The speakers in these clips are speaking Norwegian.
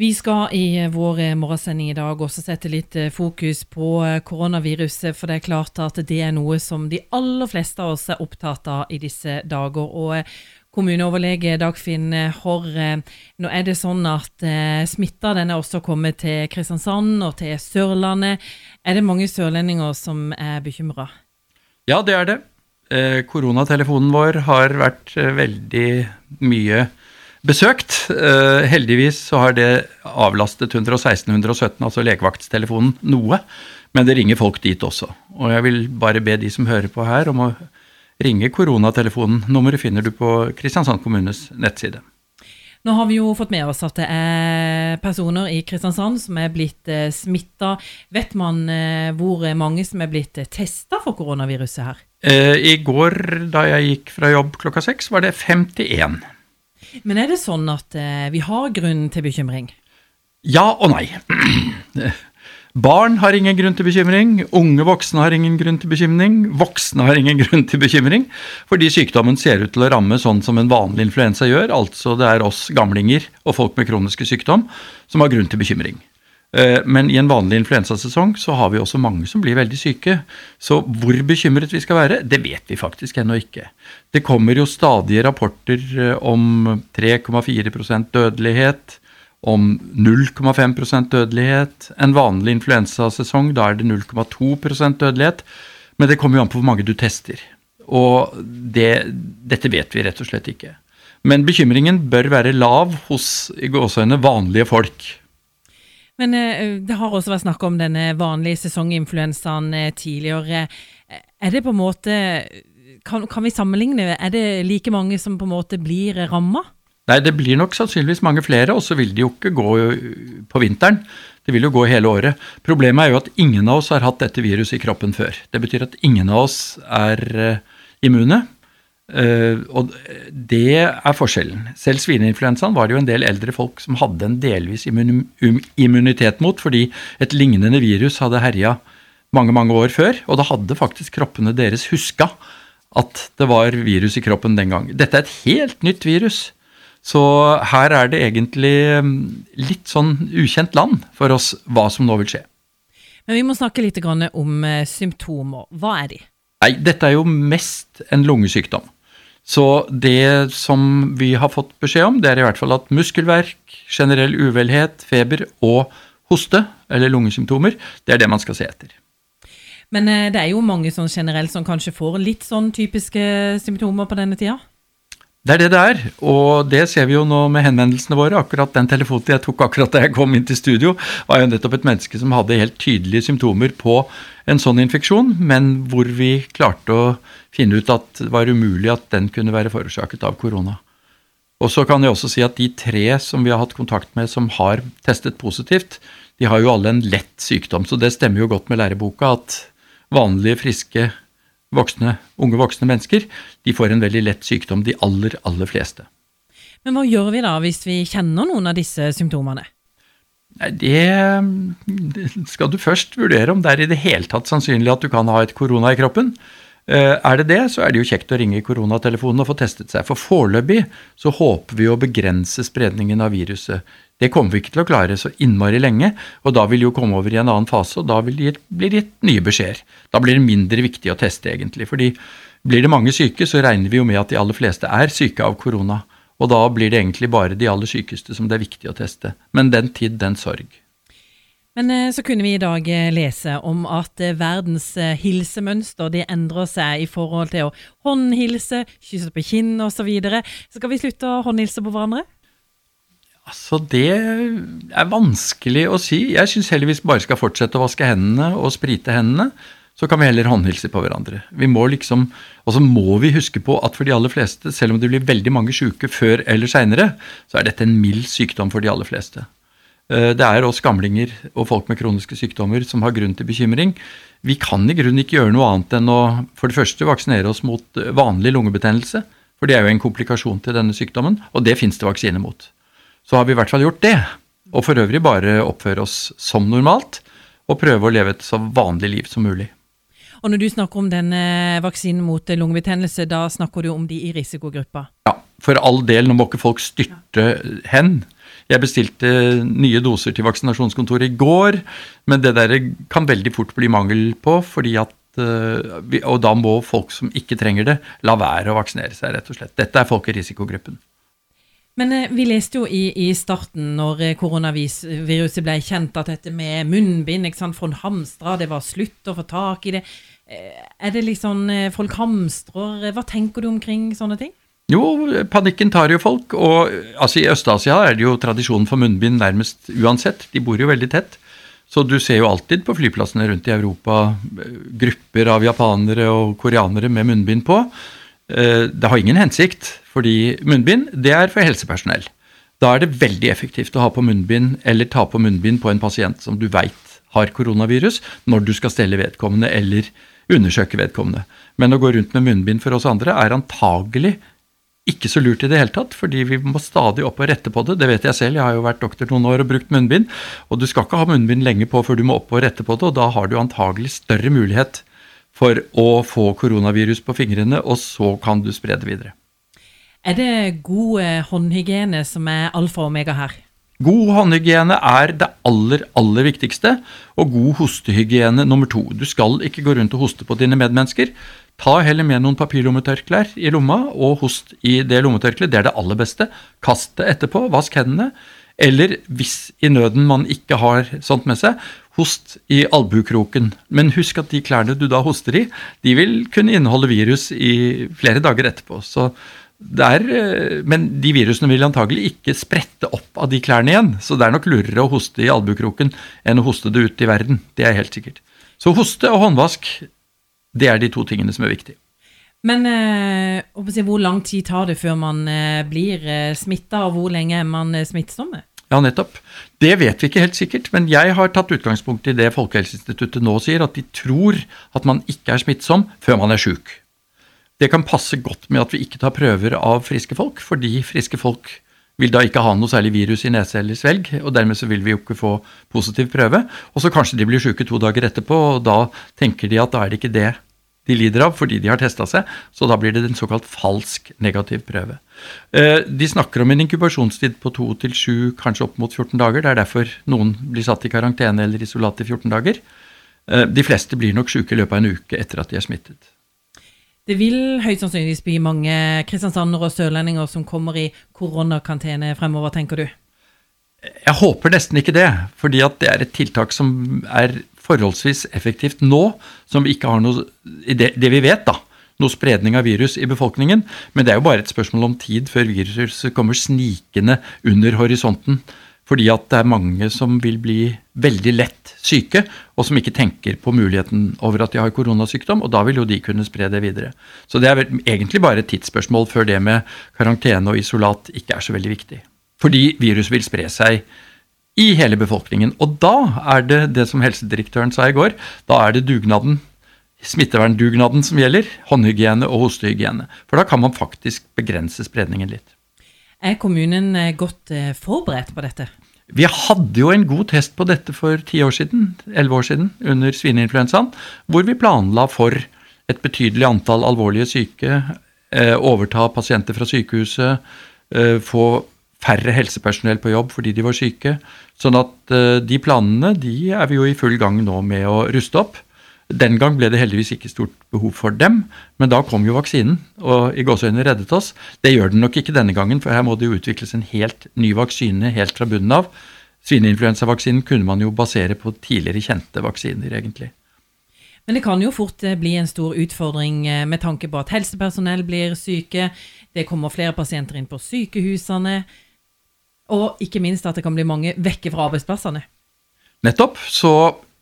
Vi skal i vår morgensending i dag også sette litt eh, fokus på eh, koronaviruset, for det er klart at det er noe som de aller fleste av oss er opptatt av i disse dager. Og eh, kommuneoverlege Dagfinn Horr, nå er det sånn at smitta den er også kommet til Kristiansand og til Sørlandet. Er det mange sørlendinger som er bekymra? Ja, det er det. Koronatelefonen vår har vært veldig mye besøkt. Uh, heldigvis så har det avlastet 116-117, altså legevaktstelefonen, noe. Men det ringer folk dit også. Og jeg vil bare be de som hører på her, om å ringe koronatelefonen. Nummeret finner du på Kristiansand kommunes nettside. Nå har vi jo fått med oss at det er personer i Kristiansand som er blitt eh, smitta. Vet man eh, hvor mange som er blitt testa for koronaviruset her? Eh, I går da jeg gikk fra jobb klokka seks, var det 51. Men er det sånn at eh, vi har grunn til bekymring? Ja og nei. Barn har ingen grunn til bekymring, unge voksne har ingen grunn til bekymring, voksne har ingen grunn til bekymring, fordi sykdommen ser ut til å ramme sånn som en vanlig influensa gjør, altså det er oss gamlinger og folk med kroniske sykdom som har grunn til bekymring. Eh, men i en vanlig influensasesong så har vi også mange som blir veldig syke. Så hvor bekymret vi skal være, det vet vi faktisk ennå ikke. Det kommer jo stadige rapporter eh, om 3,4% dødelighet, om 0,5% dødelighet. En vanlig influensasesong, da er det 0,2% dødelighet. Men det kommer jo an på hvor mange du tester. Og det, dette vet vi rett og slett ikke. Men bekymringen bør være lav hos i gåsøgne vanlige folk. Men eh, det har også vært snakk om denne vanlige sesonginfluensaen eh, tidligere. Eh, er det på en måte kan, kan, vi sammenligne? Er det like mange som på en måte blir ramma? Nei, det blir nok sannsynligvis mange flere, og så vil de jo ikke gå på vinteren. Det vil jo gå hele året. Problemet er jo at ingen av oss har hatt dette viruset i kroppen før. Det betyr at ingen av oss er immune. Uh, og det er forskjellen. Selv svineinfluensaen var det jo en del eldre folk som hadde en delvis immun immunitet mot, fordi et lignende virus hadde herja mange, mange år før. Og da hadde faktisk kroppene deres huska at det var virus i kroppen den gang. Dette er et helt nytt virus. Så her er det egentlig mm, litt sånn ukjent land for oss hva som nå vil skje. Men vi må snakke litt om eh, symptomer. Hva er de? Nei, Dette er jo mest en lungesykdom. Så det som vi har fått beskjed om, det er i hvert fall at muskelverk, generell uvelhet, feber og hoste, eller lungesymptomer, det er det man skal se etter. Men eh, det er jo mange sånn generelt som kanskje får litt sånn typiske symptomer på denne tida? Det er det det er, og det ser vi jo nå med henvendelsene våre. Akkurat den telefonen jeg tok akkurat da jeg kom inn til studio, var jo nettopp et menneske som hadde helt tydelige symptomer på en sånn infeksjon, men hvor vi klarte å finne ut at det var umulig at den kunne være forårsaket av korona. Og så kan jeg også si at de tre som vi har hatt kontakt med som har testet positivt, de har jo alle en lett sykdom, så det stemmer jo godt med læreboka at vanlige, friske voksne, unge voksne mennesker, de får en veldig lett sykdom, de aller, aller fleste. Men hva gjør vi da hvis vi kjenner noen av disse symptomene? Det skal du først vurdere om det er i det hele tatt sannsynlig at du kan ha et korona i kroppen. Eh, er det det, så er det jo kjekt å ringe koronatelefonen og få testet seg. For foreløpig så håper vi å begrense spredningen av viruset det kommer vi ikke til å klare så innmari lenge, og da vil vi jo komme over i en annen fase, og da vil det bli gitt nye beskjeder. Da blir det mindre viktig å teste, egentlig. fordi blir det mange syke, så regner vi jo med at de aller fleste er syke av korona. Og da blir det egentlig bare de aller sykeste som det er viktig å teste. Men den tid, den sorg. Men eh, så kunne vi i dag eh, lese om at eh, verdens hilsemønster det endrer seg i forhold til å håndhilse, kysse på kinn osv. Skal vi slutte å håndhilse på hverandre? Altså, det er vanskelig å si. Jeg syns heller vi bare skal fortsette å vaske hendene og sprite hendene. Så kan vi heller håndhilse på hverandre. Vi må liksom, Og så må vi huske på at for de aller fleste, selv om det blir veldig mange syke før eller seinere, så er dette en mild sykdom for de aller fleste. Eh, det er oss gamlinger og folk med kroniske sykdommer som har grunn til bekymring. Vi kan i grunnen ikke gjøre noe annet enn å for det første vaksinere oss mot vanlig lungebetennelse. For det er jo en komplikasjon til denne sykdommen, og det fins det vaksine mot så har vi i hvert fall gjort det. Og for øvrig bare oppføre oss som normalt, og prøve å leve et så vanlig liv som mulig. Og når du snakker om denne vaksinen mot lungebetennelse, da snakker du om de i risikogruppa? Ja, for all del. Nå må ikke folk styrte hen Jeg bestilte nye doser til vaksinasjonskontoret i går, men det der kan veldig fort bli mangel på, fordi at eh, og da må folk som ikke trenger det, la være å vaksinere seg, rett og slett. Dette er folk i risikogruppen. Men eh, vi leste jo i, i starten, når eh, koronaviruset ble kjent, at dette med munnbind ikke sant, fra hamstra, det var slutt å få tak i det. Eh, er det liksom folk hamstrer? Hva tenker du omkring sånne ting? Jo, panikken tar jo folk. Og altså, i Øst-Asia er det jo tradisjon for munnbind nærmest uansett. De bor jo veldig tett. Så du ser jo alltid på flyplassene rundt i Europa grupper av japanere og koreanere med munnbind på. Det har ingen hensikt. Fordi munnbind, det er for helsepersonell. Da er det veldig effektivt å ha på munnbind eller ta på munnbind på en pasient som du veit har koronavirus, når du skal stelle vedkommende eller undersøke vedkommende. Men å gå rundt med munnbind for oss andre er antagelig ikke så lurt i det hele tatt, fordi vi må stadig opp og rette på det. Det vet jeg selv, jeg har jo vært doktor noen år og brukt munnbind. Og du skal ikke ha munnbind lenge på før du må opp og rette på det, og da har du antagelig større mulighet for å få koronavirus på fingrene, og så kan du spre det videre. Er det god eh, håndhygiene som er alfa og omega her? God håndhygiene er det aller, aller viktigste, og god hostehygiene nummer to. Du skal ikke gå rundt og hoste på dine medmennesker. Ta heller med noen papirlommetørklær i lomma, og host i det lommetørkleet. Det er det aller beste. Kast det etterpå, vask hendene. Eller hvis i nøden man ikke har sånt med seg, host i albuekroken. Men husk at de klærne du da hoster i, de vil kunne inneholde virus i flere dager etterpå. Så er, eh, men de virusene vil antagelig ikke sprette opp av de klærne igjen. Så det er nok lurere å hoste i albuekroken enn å hoste det ut i verden. Det er helt sikkert. Så hoste og håndvask, det er de to tingene som er viktige. Men øh, hvor lang tid tar det før man eh, blir eh, smitta, og hvor lenge er man eh, smittsom? Ja, nettopp. Det vet vi ikke helt sikkert, men jeg har tatt utgangspunkt i det Folkehelseinstituttet nå sier, at de tror at man ikke er smittsom før man er sjuk. Det kan passe godt med at vi ikke tar prøver av friske folk, fordi friske folk vil da ikke ha noe særlig virus i nese eller svelg, og dermed så vil vi jo ikke få positiv prøve. Og så kanskje de blir syke to dager etterpå, og da tenker de at da er det ikke det de lider av fordi de har testa seg, så da blir det en såkalt falsk negativ prøve. Eh, de snakker om en inkubasjonstid på to til sju, kanskje opp mot 14 dager. Det er derfor noen blir satt i karantene eller isolat i 14 dager. Eh, de fleste blir nok syke i løpet av en uke etter at de er smittet. Det vil høyst sannsynligvis bli mange kristiansandere og sørlendinger som kommer i koronakantene fremover, tenker du? Jeg håper nesten ikke det, fordi at det er et tiltak som er forholdsvis effektivt nå, som vi ikke har noe det, det vi vet, da noe spredning av virus i befolkningen. Men det er jo bare et spørsmål om tid før viruset kommer snikende under horisonten. Fordi at det er mange som vil bli veldig lett syke, og som ikke tenker på muligheten over at de har koronasykdom, og da vil jo de kunne spre det videre. Så det er egentlig bare et tidsspørsmål før det med karantene og isolat ikke er så veldig viktig. Fordi viruset vil spre seg i hele befolkningen. Og da er det det som helsedirektøren sa i går, da er det dugnaden, smitteverndugnaden som gjelder, håndhygiene og hostehygiene. For da kan man faktisk begrense spredningen litt. Er kommunen eh, godt eh, forberedt på dette? Vi hadde jo en god test på dette for ti år siden, elleve år siden, under svineinfluensaen, hvor vi planla for et betydelig antall alvorlige syke, eh, overta pasienter fra sykehuset, eh, få færre helsepersonell på jobb fordi de var syke. Sånn at eh, de planene de er vi jo i full gang nå med å ruste opp. Den gang ble det heldigvis ikke stort behov for dem, men da kom jo vaksinen og i gåseøynene reddet oss. Det gjør den nok ikke denne gangen, for her må det jo utvikles en helt ny vaksine helt fra bunnen av. Svineinfluensavaksinen kunne man jo basere på tidligere kjente vaksiner, egentlig. Men det kan jo fort eh, bli en stor utfordring eh, med tanke på at helsepersonell blir syke, det kommer flere pasienter inn på sykehusene, og ikke minst at det kan bli mange vekke fra arbeidsplassene. Nettopp. Så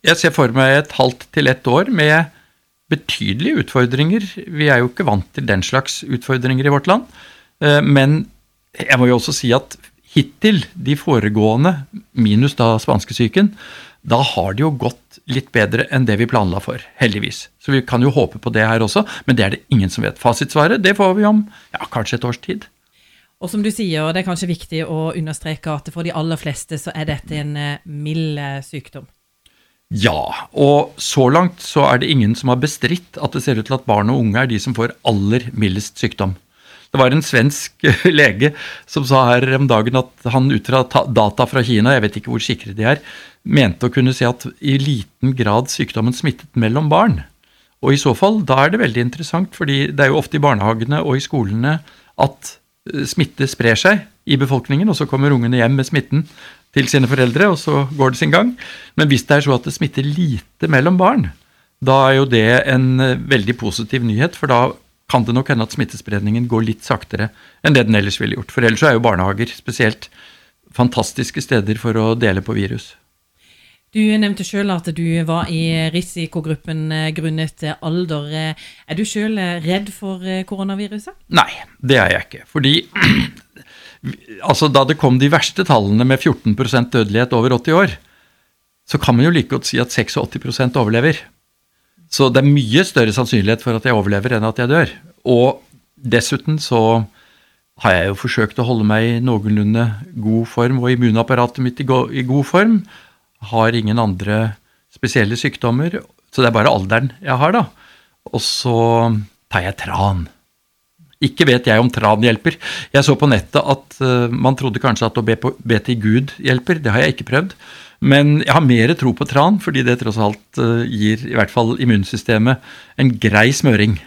jeg ser for meg et halvt til ett år med betydelige utfordringer. Vi er jo ikke vant til den slags utfordringer i vårt land. Eh, men jeg må jo også si at hittil, de foregående, minus da spanskesyken, da har det jo gått litt bedre enn det vi planla for, heldigvis. Så vi kan jo håpe på det her også, men det er det ingen som vet. Fasitsvaret det får vi om ja, kanskje et års tid. Og som du sier, det er kanskje viktig å understreke at for de aller fleste så er dette en eh, mild eh, sykdom. Ja, og så langt så er det ingen som har bestridt at det ser ut til at barn og unge er de som får aller mildest sykdom. Det var en svensk lege som sa her om dagen at han ut fra data fra Kina, jeg vet ikke hvor sikre de er, mente å kunne si at i liten grad sykdommen smittet mellom barn. Og i så fall, da er det veldig interessant, fordi det er jo ofte i barnehagene og i skolene at eh, smitte sprer seg i befolkningen, og så kommer ungene hjem med smitten til sine foreldre, og så går det sin gang. Men hvis det er så at det smitter lite mellom barn, da er jo det en eh, veldig positiv nyhet, for da kan det nok hende at smittespredningen går litt saktere enn det den ellers ville gjort. For ellers er jo barnehager spesielt fantastiske steder for å dele på virus. Du nevnte sjøl at du var i risikogruppen eh, grunnet alder. Er du sjøl redd for eh, koronaviruset? Nei, det er jeg ikke. Fordi altså da det kom de verste tallene med 14% dødelighet over 80 år, så kan man jo like godt si at 86% overlever. Så det er mye større sannsynlighet for at jeg overlever enn at jeg dør. Og dessuten så har jeg jo forsøkt å holde meg i noenlunde god form, og immunapparatet mitt i god form. Har ingen andre spesielle sykdommer, så det er bare alderen jeg har, da. Og så tar jeg tran. Ikke vet jeg om tran hjelper. Jeg så på nettet at uh, man trodde kanskje at å be, på, be til Gud hjelper. Det har jeg ikke prøvd. Men jeg har mer tro på tran, fordi det tross alt uh, gir i hvert fall immunsystemet en grei smøring.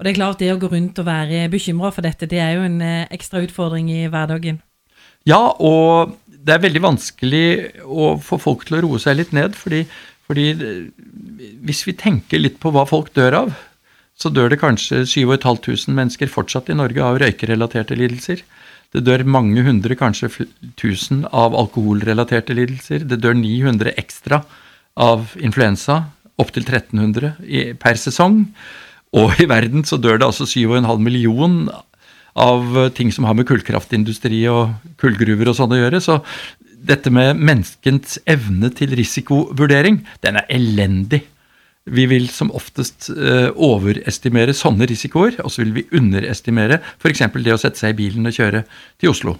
Og det er klart, det å gå rundt og være bekymra for dette, det er jo en uh, ekstra utfordring i hverdagen. Ja, og det er veldig vanskelig å få folk til å roe seg litt ned, fordi, fordi hvis vi tenker litt på hva folk dør av, så dør det kanskje 7500 mennesker fortsatt i Norge av røykerelaterte lidelser. Det dør mange hundre, kanskje tusen, av alkoholrelaterte lidelser. Det dør 900 ekstra av influensa, opptil 1300 per sesong. Og i verden så dør det altså 7,5 million av ting som har med kullkraftindustri og kullgruver og sånn å gjøre. Så dette med menneskens evne til risikovurdering, den er elendig. Vi vil som oftest uh, overestimere sånne risikoer, og så vil vi underestimere f.eks. det å sette seg i bilen og kjøre til Oslo.